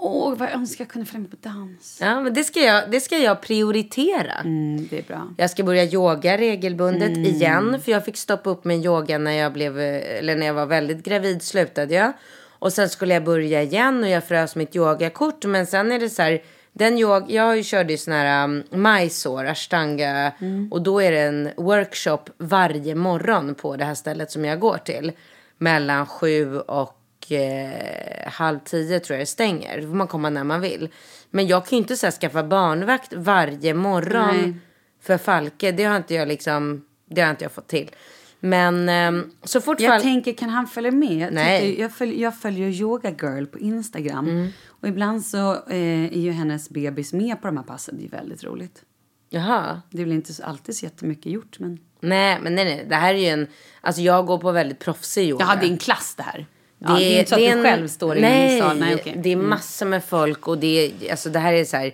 Åh, vad jag önskar jag kunde följa med på dans. Ja, men det ska jag, det ska jag prioritera. Mm, det är bra. Jag ska börja yoga regelbundet igen. För jag fick stoppa upp min yoga när jag, blev, eller när jag var väldigt gravid. Slutade jag. Och sen skulle jag börja igen och jag frös mitt yogakort. Men sen är det så här. Den yoga, jag körde ju sån här um, Mysore, ashtanga. Och då är det en workshop varje morgon på det här stället som jag går till. Mellan sju och eh, halv tio tror jag det stänger. Då får man komma när man vill. Men jag kan ju inte så här, skaffa barnvakt varje morgon Nej. för Falke. Det har inte jag liksom, det har inte jag fått till. Men ehm, så fort Jag Fal- tänker, kan han följa med? Nej. jag, följer, jag följer Yoga Girl på Instagram. Mm. Och ibland så eh, är ju hennes bebis med på de här passen. Det är väldigt roligt. Jaha. Det väl inte så, alltid så jättemycket gjort, men... Nej, men nej, nej. Det här är ju en, alltså jag går på väldigt proffsig yoga. Jaha, det är en klass det här. Ja, det, är inte så att du en- själv står i nej, en sal. Nej, okej. det är massor med folk och det är, alltså det här är så här,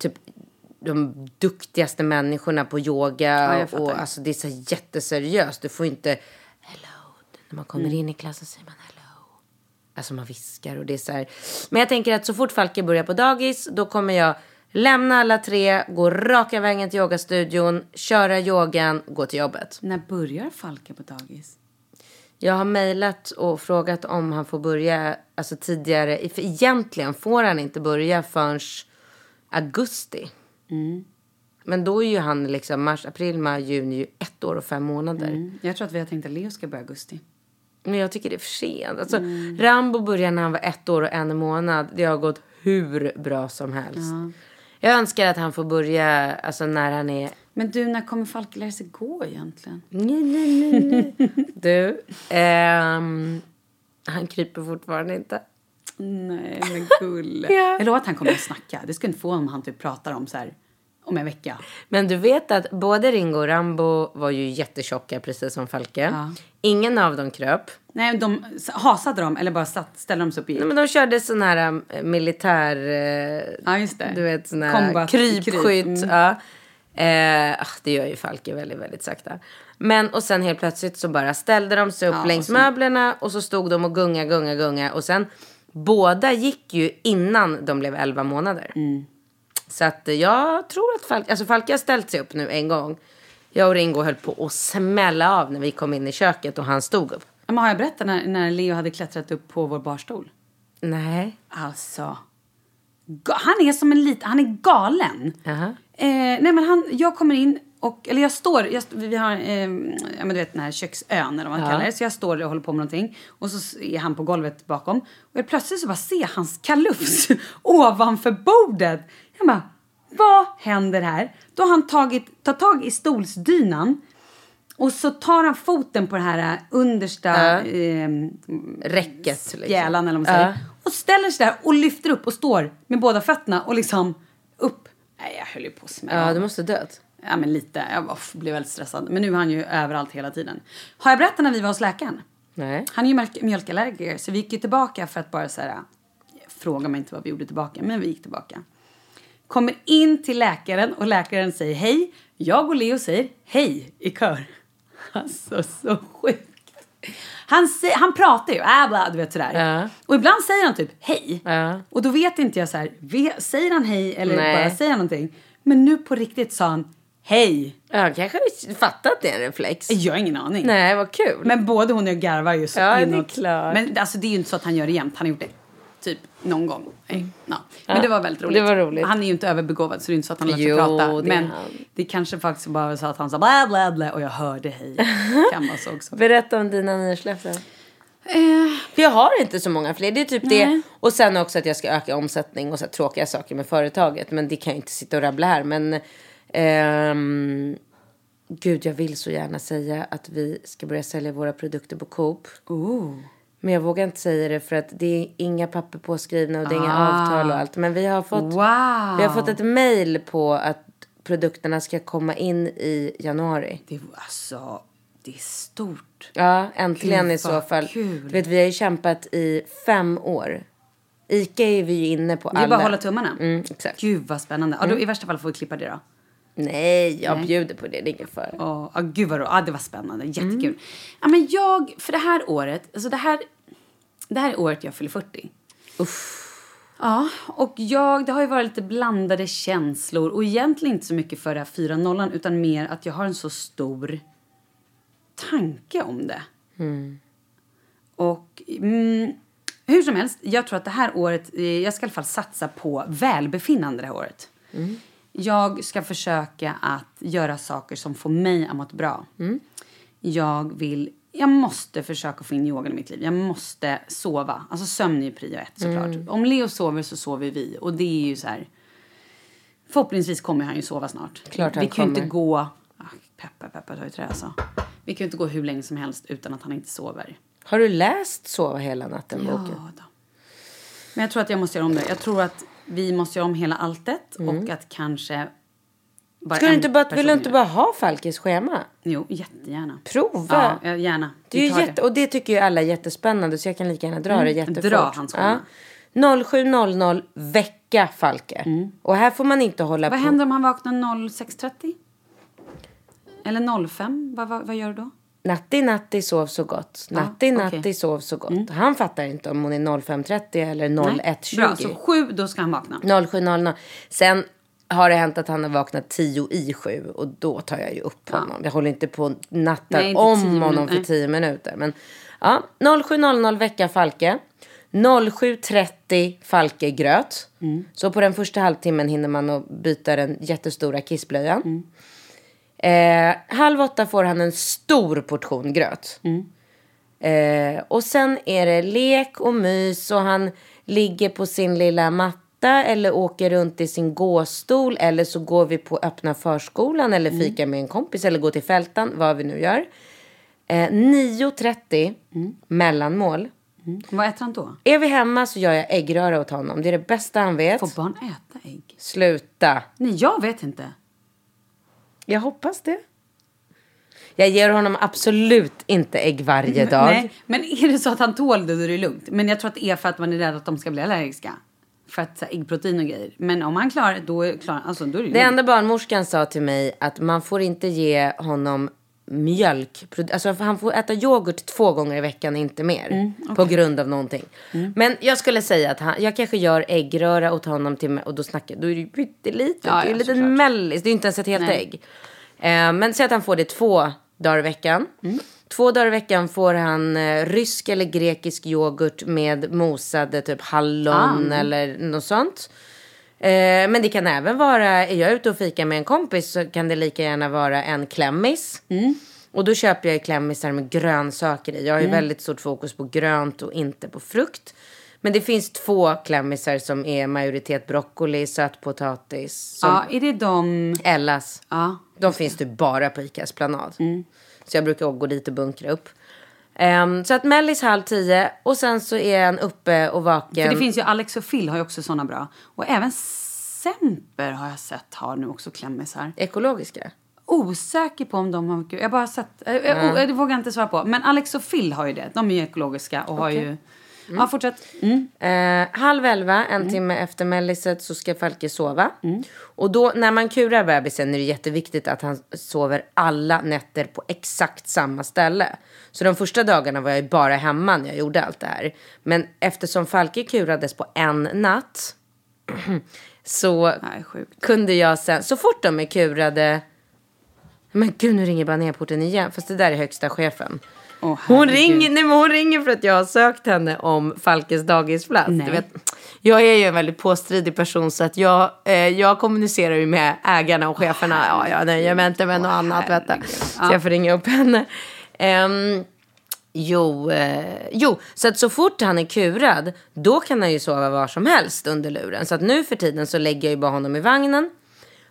typ de duktigaste människorna på yoga. Ja, och alltså det är så jätteseriöst. Du får inte, hello, när man kommer in i klassen säger man hello. Alltså man viskar och det är så här. Men jag tänker att så fort Falke börjar på dagis då kommer jag lämna alla tre, gå raka vägen till yogastudion, köra yogan, gå till jobbet. När börjar Falke på dagis? Jag har mejlat och frågat om han får börja alltså tidigare. För egentligen får han inte börja förrän augusti. Men då är ju han liksom mars, april, maj, juni ju ett år och fem månader. Jag tror att vi har tänkt att Leo ska börja augusti. Men jag tycker det är för sent. Alltså, Rambo började när han var ett år och en månad. Det har gått hur bra som helst. Jag önskar att han får börja alltså, när han är... Men du, när kommer Falke lära sig gå egentligen? Nej, nej, nej, nej. Du, ehm, han kryper fortfarande inte. Nej, men gulle. Ja. Jag lovar att han kommer att snacka. Det ska inte få om han typ pratar om så här om en vecka. Men du vet att både Ringo och Rambo var ju jättetjocka precis som Falke. Ja. Ingen av dem kröp. Nej, de hasade dem eller bara satt, ställde de sig upp i. Nej, men de körde sån här äh, militär... Äh, Ja, just det. Du vet sån här krypskytt. kryp. Mm. Ja. Eh, ah, det gör ju Falke väldigt, väldigt sakta. Men och sen helt plötsligt så bara ställde de sig upp Ja, längs och så- möblerna och så stod de och gunga, gunga, gunga. Och sen båda gick ju innan de blev 11 månader. Mm. Så att eh, jag tror att Falke, alltså Falke har ställt sig upp nu en gång. Jag och Ringo höll på att smälla av när vi kom in i köket och han stod upp. Men har jag berättat när, när Leo hade klättrat upp på vår barstol? Nej. Alltså. Han är som en liten, han är galen. Jaha. Eh, nej men han, jag kommer in och, eller jag står, jag, vi har, eh, ja men du vet den här köksön eller vad man Ja. kallar det. Så jag står och håller på med någonting. Och så är han på golvet bakom. Och jag plötsligt så bara ser hans kalufs ovanför bordet. Jag bara, vad händer här? Då har han tagit, tar tag i stolsdynan. Och så tar han foten på det här eh, understa Ja. eh, Räcket. Liksom. spjälan eller vad man säger. Ja. Och ställer sig där och lyfter upp och står med båda fötterna och liksom upp. Nej, jag höll ju på att smälla Ja, du måste dött. Ja, men lite. Jag var- blev väldigt stressad. Men nu är han ju överallt hela tiden. Har jag berättat när vi var hos läkaren? Nej. Han är ju mjölk- mjölkallergiker, så vi gick ju tillbaka för att bara så här... Fråga mig inte vad vi gjorde tillbaka, men vi gick tillbaka. Kommer in till läkaren och läkaren säger hej. Jag och Leo säger hej i kör. Alltså, så sjukt. Han, han pratar ju, äh, bla, du vet sådär. Ja. Och ibland säger han typ hej. Ja. Och då vet inte jag så här, säger han hej eller Nej. bara säger han någonting? Men nu på riktigt sa han Hej! Jag kanske har fattat att det är en reflex. Jag har ingen aning. Nej, vad kul. Men både hon och jag garvar ju så Ja, det är inåt. klart. Men alltså, det är ju inte så att han gör det jämt. Han har gjort det typ någon gång. Nej, ja. Men det var väldigt roligt. det var roligt. Han är ju inte överbegåvad så det är inte så att han lät sig Jo, prata. det Men det kanske faktiskt bara så att han sa bla bla bla och jag hörde hej. så också. Berätta om dina nyårslöften. Eh, För jag har inte så många fler. Det är typ Nej. det. Och sen också att jag ska öka omsättning och så tråkiga saker med företaget. Men det kan jag inte sitta och rabbla här. Men ehm, gud, jag vill så gärna säga att vi ska börja sälja våra produkter på Coop. oh. Men jag vågar inte säga det för att det är inga papper påskrivna och det är inga Ah. avtal och allt. Men vi har fått, Wow. vi har fått ett mail på att produkterna ska komma in i januari. Det alltså, det är stort. Ja, äntligen Gud, i så fall. kul. Du vet, vi har ju kämpat i fem år. Ica är vi ju inne på Det är alla. bara att hålla tummarna. Mm, exakt. Gud vad spännande. Ja, då, I värsta fall får vi klippa det då. Nej, jag Nej. bjuder på det. Det är ingen fara. Åh, ja, gud vad roligt. Ja, det var spännande. Jättekul. Ja, men jag, för det här året, alltså det här, det här är året jag fyller 40. Ja, och jag, det har ju varit lite blandade känslor och egentligen inte så mycket för det här 4 nollan utan mer att jag har en så stor tanke om det. Och mm, hur som helst, jag tror att det här året, eh, jag ska i alla fall satsa på välbefinnande det här året. Jag ska försöka att göra saker som får mig att må bra. Jag vill, jag måste försöka få in yoga i mitt liv. Jag måste sova. Alltså sömn är ju prio ett såklart. Om Leo sover så sover vi. Och det är ju så här. Förhoppningsvis kommer han ju sova snart. Klart han vi kan ju inte gå, ah, peppar peppar ta i trä alltså. Vi kan ju inte gå hur länge som helst utan att han inte sover. Har du läst Sova hela natten-boken? Ja då. Men jag tror att jag måste göra om det. Jag tror att vi måste göra om hela alltet och att kanske bara Ska du inte bara, vill du inte bara ha Falkes schema? Jo, jättegärna. Prova. Ja, gärna. Det är jätte, och det tycker ju alla är jättespännande så jag kan lika gärna dra det jättefort. dra hans schema. ja. 07.00 vecka Falke. Och här får man inte hålla Vad på. händer om han vaknar 06.30? Eller 05? Vad, vad, vad gör du då? Natti, natti, sov så gott. Natti, natti, okej. sov så gott. Han fattar inte om hon är 05.30 eller Nej. 01.20. Bra, så 7 då ska han vakna. 07.00. Sen har det hänt att han har vaknat 10 i 7 och då tar jag ju upp honom. Jag håller inte på och nattar Nej, inte om 10 honom minuter, för. 10 minuter. Men ja, 07.00 vecka Falke. 07.30 Falke gröt. Mm. Så på den första halvtimmen hinner man att byta den jättestora kissblöjan. Mm. Eh, halv åtta får han en stor portion gröt. Mm. Eh, och sen är det lek och mys och han ligger på sin lilla matta eller åker runt i sin gåstol eller så går vi på öppna förskolan eller Mm. fikar med en kompis eller går till fältan, vad vi nu gör. Eh, 9.30 mellanmål. Vad äter han då? Är vi hemma så gör jag äggröra åt honom. Det är det bästa han vet. Får barn äta ägg? Sluta. Nej, jag vet inte. Jag hoppas det. Jag ger honom absolut inte ägg varje dag. Nej, men är det så att han tål det då är det lugnt. Men jag tror att det är för att man är rädd att de ska bli allergiska. För att så äggprotein och grejer. Men om han klarar då är, klar, alltså, då är det Det enda barnmorskan sa till mig att man får inte ge honom mjölk. Alltså han får äta yoghurt två gånger i veckan, inte mer. På grund av någonting. Men jag skulle säga att han, jag kanske gör äggröra åt honom till och då snackar då är det ju pyttelitet. Ja, det är en liten mellis. Det är ju inte ens ett helt Nej. ägg. Eh, men säg att han får det två dagar i veckan. Två dagar i veckan får han eh, rysk eller grekisk yoghurt med mosade typ hallon eller något sånt. Eh, men det kan även vara, är jag ute och fikar med en kompis så kan det lika gärna vara en klämmis. Och då köper jag klämmisar med grönsaker i. Jag har ju väldigt stort fokus på grönt och inte på frukt. Men det finns två klämmisar som är majoritet broccoli, sötpotatis. Som Ja, är det de... Ellas. Ja. De finns det bara på Icas planad. Så jag brukar gå dit och bunkra upp. Ehm, så att Mellis halv tio och sen så är han uppe och vaken. För det finns ju Alex och Phil har ju också såna bra. Och även Semper har jag sett har nu också klämmisar. Ekologiska. Osäker på om de har... Jag bara sett... äh, Det vågar jag inte svara på. Men Alex och Phil har ju det. De är ju ekologiska och har ju... Ja, fortsätt. Mm. Eh, halv elva, en timme efter melliset, så ska Falke sova. Och då, när man kurar bebisen är det jätteviktigt att han sover alla nätter på exakt samma ställe. Så de första dagarna var jag bara hemma när jag gjorde allt det här. Men eftersom Falke kurades på en natt så Nej, kunde jag sen, så fort de är kurade Men gud, nu ringer banerporten igen. Fast det där är högsta chefen. Åh, Hon ringer, nej, hon ringer för att jag har sökt henne om Falkes dagisplats. Du vet, jag är ju en väldigt påstridig person så att jag, eh, jag kommunicerar ju med ägarna och cheferna. Ja, jag nöjer mig inte med något annat. Vet du. Så jag får ringa upp henne. Ehm, jo, eh, jo, så att så fort han är kurad då kan han ju sova var som helst under luren. Så att nu för tiden så lägger jag ju bara honom i vagnen.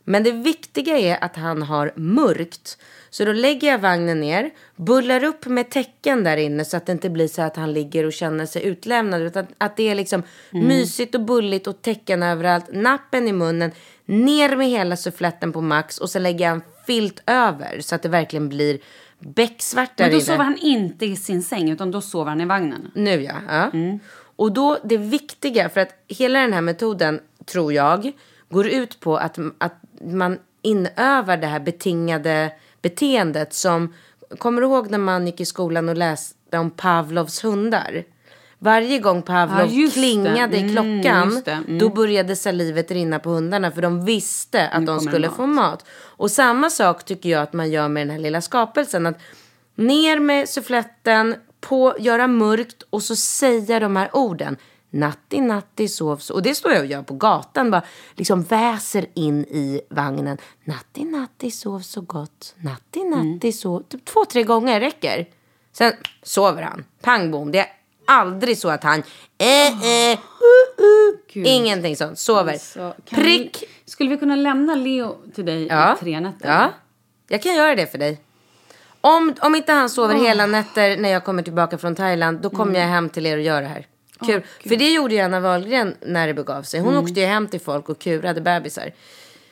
Men det viktiga är att han har mörkt. Så då lägger jag vagnen ner, bullar upp med täcken där inne så att det inte blir så att han ligger och känner sig utlämnad. Utan att det är liksom mysigt och bulligt och täcken överallt. Nappen i munnen, ner med hela suffletten på max och så lägger jag en filt över så att det verkligen blir becksvart där Men då inne. sover han inte i sin säng utan då sover han i vagnen. Nu ja. ja. Och då det viktiga, för att hela den här metoden tror jag går ut på att, att man inövar det här betingade beteendet som, kommer du ihåg när man gick i skolan och läste om Pavlovs hundar? Varje gång Pavlov det. klingade i Mm, klockan, just det. Mm. då började salivet rinna på hundarna för de visste att Nu de skulle mat. få mat. Och samma sak tycker jag att man gör med den här lilla skapelsen. Att ner med suffletten, på, göra mörkt och så säga de här orden. Natti, natti, sov så. Och det står jag och gör på gatan. Bara liksom väser in i vagnen. Natti, natti, sov så gott. Natti, Mm. natti, sov. Typ två, tre gånger räcker. Sen sover han. Pang bom. Det är aldrig så att han... Eh, eh, uh, uh. Gud. Ingenting sånt. Sover. Så kan Prick. Vi, skulle vi kunna lämna Leo till dig Ja. i tre nätter? Ja, jag kan göra det för dig. Om, om inte han sover hela nätter när jag kommer tillbaka från Thailand, då kommer jag hem till er och gör det här. Kul. för det gjorde ju Anna Wahlgren när det begav sig. Hon åkte ju hem till folk och kurade bebisar.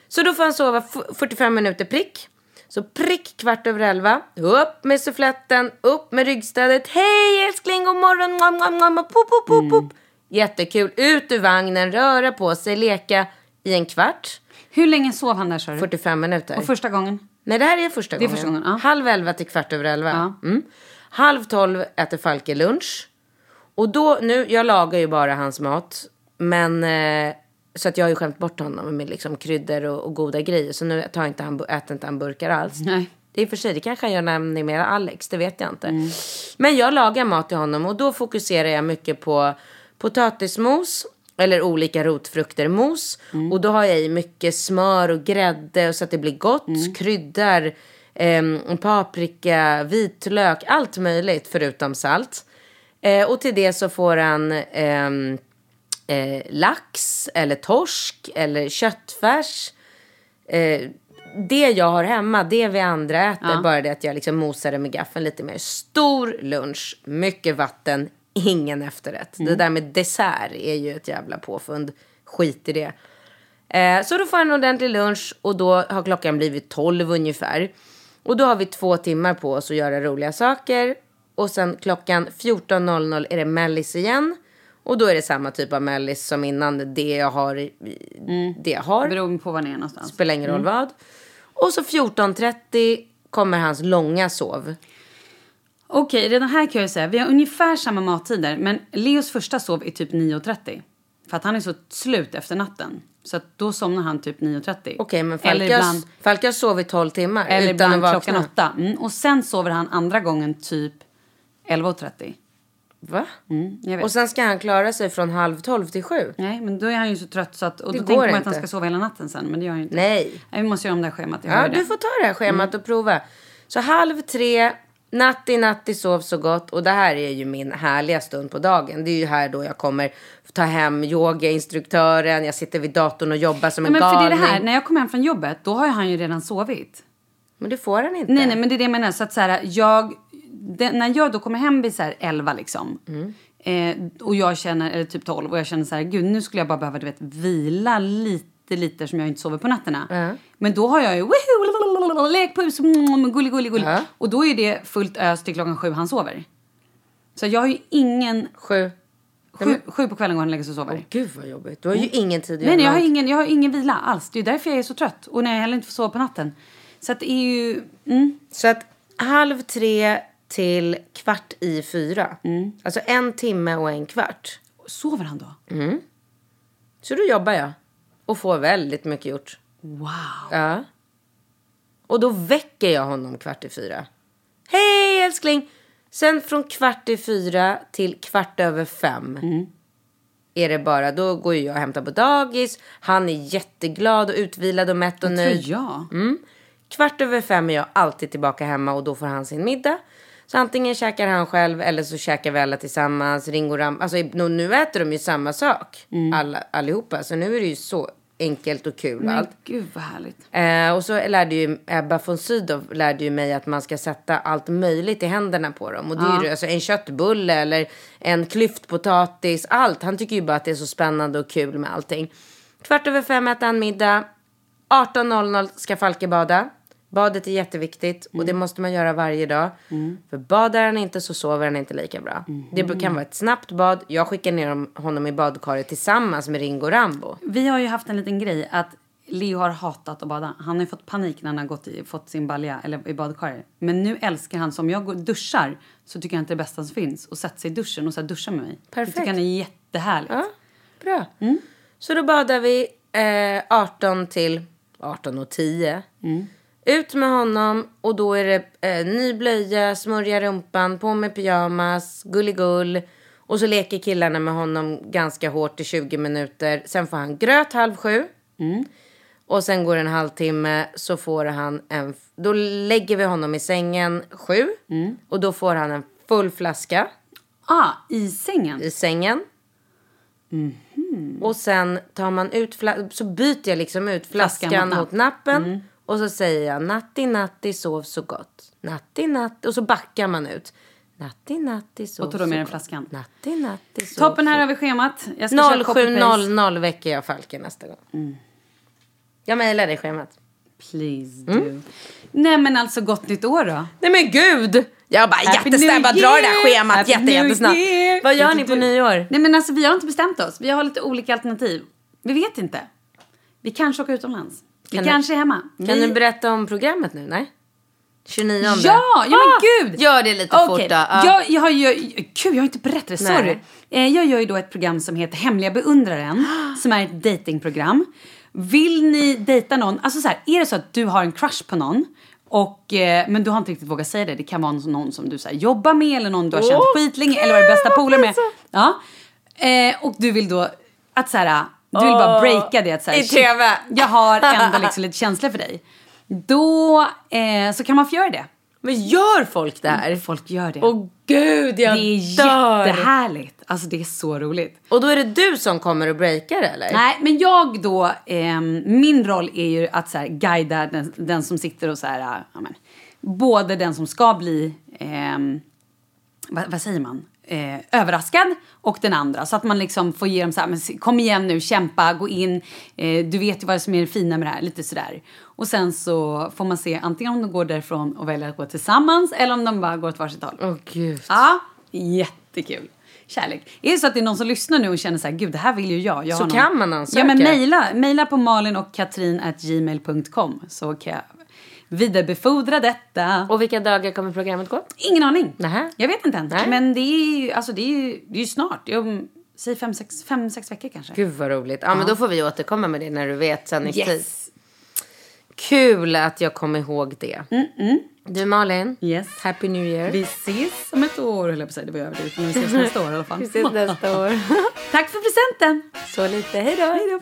Så då får han sova f- 45 minuter prick. Så prick kvart över elva. Upp med suffletten, upp med ryggstödet. Hej älskling, god morgon. Mwah, mwah, mwah, pop, pop, pop, pop. Jättekul. Ut ur vagnen, röra på sig, leka i en kvart. Hur länge sov han där sa du? 45 minuter. Och första gången? Nej, det här är första Det är gången. första gången, ja. Halv elva till kvart över elva. Ja. Mm. Halv tolv äter Falke lunch. Och då, nu, jag lagar ju bara hans mat. Men, eh, så att jag har ju skämt bort honom med liksom kryddor och, och goda grejer. Så nu tar inte han, äter inte han burkar alls. Nej. Det är för sig, det kanske han gör när han är med Alex, det vet jag inte. Mm. Men jag lagar mat till honom och då fokuserar jag mycket på potatismos eller olika rotfruktermos. Mm. Och då har jag i mycket smör och grädde och så att det blir gott. Mm. Kryddor, eh, paprika, vitlök, allt möjligt förutom salt. Eh, och till det så får han ehm, eh, lax eller torsk eller köttfärs. Eh, det jag har hemma, det vi andra äter, bara det att jag liksom mosar det med gaffeln lite mer. Stor lunch, mycket vatten, ingen efterrätt. Det där med dessert är ju ett jävla påfund. Skit i det. Eh, så då får han en ordentlig lunch och då har klockan blivit 12 ungefär. Och då har vi två timmar på oss att göra roliga saker. Och sen klockan 14.00 är det mellis igen. Och då är det samma typ av mellis som innan. Det jag har. i- Det jag har. Beroende på var ni är någonstans. Spelar ingen roll vad. Och så 14.30 kommer hans långa sov. Okej, redan här kan jag säga, vi har ungefär samma mattider, men Leos första sov är typ 9.30. För att han är så slut efter natten. Så att då somnar han typ 9.30. Okej, men Falke har, ibland, Falke har sovit 12 timmar eller utan ibland att vakna. klockan 8. Mm. Och sen sover han andra gången typ 11.30. Va? Mm, jag vet. Och sen ska han klara sig från halv 12 till sju. Nej, men då är han ju så trött så att... Och Det då går tänker man att han inte. ska sova hela natten sen, men det gör han ju inte. Nej. Nej, vi måste göra om det här schemat. Jag Ja, hör det. du får ta det här schemat och prova. Så halv tre, natti, natti, sov så gott. Och det här är ju min härliga stund på dagen. Det är ju här då jag kommer ta hem yogainstruktören. Jag sitter vid datorn och jobbar som en Nej, men för det är galning. det här, när jag kommer hem från jobbet, då har ju han ju redan sovit. Men det får han inte. Nej, nej, men det är det jag menar. Så att så här, jag, det, när jag då kommer hem vid så här 11 liksom. Eh, och jag känner, eller typ 12, och jag känner så här, gud nu skulle jag bara behöva du vet, vila lite, lite som jag inte sover på nätterna. Men då har jag ju woho, lekpus, mm, gullig, gullig, gullig. Ja. Och då är det fullt ös till klockan sju han sover. Så jag har ju ingen, Sju. sju, sju på kvällen går han och lägger sig och sover. Gud vad jobbigt. Du har ju ingen tid att Nej, jag, har ingen, jag har ingen vila alls. Det är därför jag är så trött. Och när jag heller inte får sova på natten. Så att det är ju... Mm. Så att halv tre till kvart i fyra. Mm. Alltså en timme och en kvart. Sover han då? Så då jobbar jag. Och får väldigt mycket gjort. Wow. Ja. Och då väcker jag honom kvart i fyra. Hej älskling! Sen från kvart i fyra till kvart över fem. Är det bara, då går jag och hämtar på dagis. Han är jätteglad och utvilad och mätt och Tror nöjd. jag. Mm. Kvart över fem är jag alltid tillbaka hemma och då får han sin middag. Så antingen käkar han själv eller så käkar vi alla tillsammans. Ringo Ram. Alltså nu- nu äter de ju samma sak. Alla, allihopa. Så nu är det ju så enkelt och kul Men allt. gud vad härligt. Eh, och så lärde ju Ebba von Sydow lärde ju mig att man ska sätta allt möjligt i händerna på dem. Och det är ju alltså en köttbulle eller en klyftpotatis. Allt. Han tycker ju bara att det är så spännande och kul med allting. Kvart över fem äter han middag. 18.00 ska Falke bada. Badet är jätteviktigt och det måste man göra varje dag. För badar han inte så sover han inte lika bra. Det kan vara ett snabbt bad. Jag skickar ner honom i badkaret tillsammans med Ringo Rambo. Vi har ju haft en liten grej att Leo har hatat att bada. Han har fått panik när han har gått i, fått sin balja eller i badkaret. Men nu älskar han, som jag går, duschar så tycker han att det bästa som finns. Och sätter sig i duschen och så här duschar med mig. Perfekt. Det tycker han är jättehärligt. Ja, bra. Så då badar vi eh, 18 till 18 och 10. Ut med honom och då är det eh, ny blöja, smörja rumpan, på med pyjamas, gulligull. Och så leker killarna med honom ganska hårt i 20 minuter. Sen får han gröt halv sju. Och sen går det en halvtimme så får han en... Då lägger vi honom i sängen sju. Och då får han en full flaska Ah, i sängen? i sängen. Och sen tar man ut fla- så byter jag liksom ut flaskan, Flaskan mot mot, napp. nappen. Och så säger jag natti natti sov så gott. Natti natti. Och så backar man ut. Natti natti sov Och tar då med den flaskan. Natti natti sov Toppen här har vi schemat. Jag ska köra copy-paste. 07.00 väcker jag Falken nästa gång. Jag mejlar dig schemat. Please do. Nej men alltså gott nytt år då. Nej men gud! Jag bara jättesnabbt bara drar det där schemat Happy jätte, jättesnabbt. Vad gör ni på nyår? Nej men alltså vi har inte bestämt oss. Vi har lite olika alternativ. Vi vet inte. Vi kanske åker utomlands. Vi Kan kanske är hemma. Kan vi... du berätta om programmet nu? Nej? 29 Ja, ja men Ah, gud! Gör det lite Okej, fort då. Ja. Jag, jag har ju, gud, jag har inte berättat det, sorry. Eh, Jag gör ju då ett program som heter Hemliga beundraren, som är ett datingprogram. Vill ni dejta någon, alltså så här, är det så att du har en crush på någon, och, eh, men du har inte riktigt vågat säga det, det kan vara någon, som du så här, jobbar med eller någon du har känt skitlänge eller varit bästa polare med. Ja. Eh, och du vill då, att så här, du vill bara breaka det. Att, så här, i TV. Jag har ändå liksom lite känslor för dig. Då eh, så kan man få göra det. Men gör folk det här? Folk gör det. Åh gud, jag det är dör. jättehärligt. Alltså det är så roligt. Och då är det du som kommer och breakar eller? Nej, men jag då, ehm, min roll är ju att så här, guida den, den som sitter och så här, ja, men, både den som ska bli, ehm, vad, vad säger man, eh, överraskad och den andra. Så att man liksom får ge dem så här, men kom igen nu, kämpa, gå in, eh, du vet ju vad som är det fina med det här, lite sådär. Och sen så får man se antingen om de går därifrån och väljer att gå tillsammans eller om de bara går åt varsitt håll. Åh gud. Ja, jättekul. Kärlek. Är det så att det är någon som lyssnar nu och känner så här, gud det här vill ju jag. jag Så någon... kan man ansöka. Ja men mejla, mejla på malin och katrin.gmail.com så kan jag vidarebefordra detta. Och vilka dagar kommer programmet gå? Ingen aning. Nähä. Jag vet inte än. Nej. Men det är ju, alltså det är ju, det är ju snart. Om, säg fem sex, fem, sex veckor kanske. Gud vad roligt. Ja, men då får vi återkomma med det när du vet sändningstid. Yes. Kul att jag kom ihåg det. Du Malin, Yes. Happy New Year. Vi ses om ett år höll jag på att säga. Det var överdrivet. Men vi ses nästa år i alla fall. Vi ses nästa år. Tack för presenten. Så lite. Hej då. Hej då.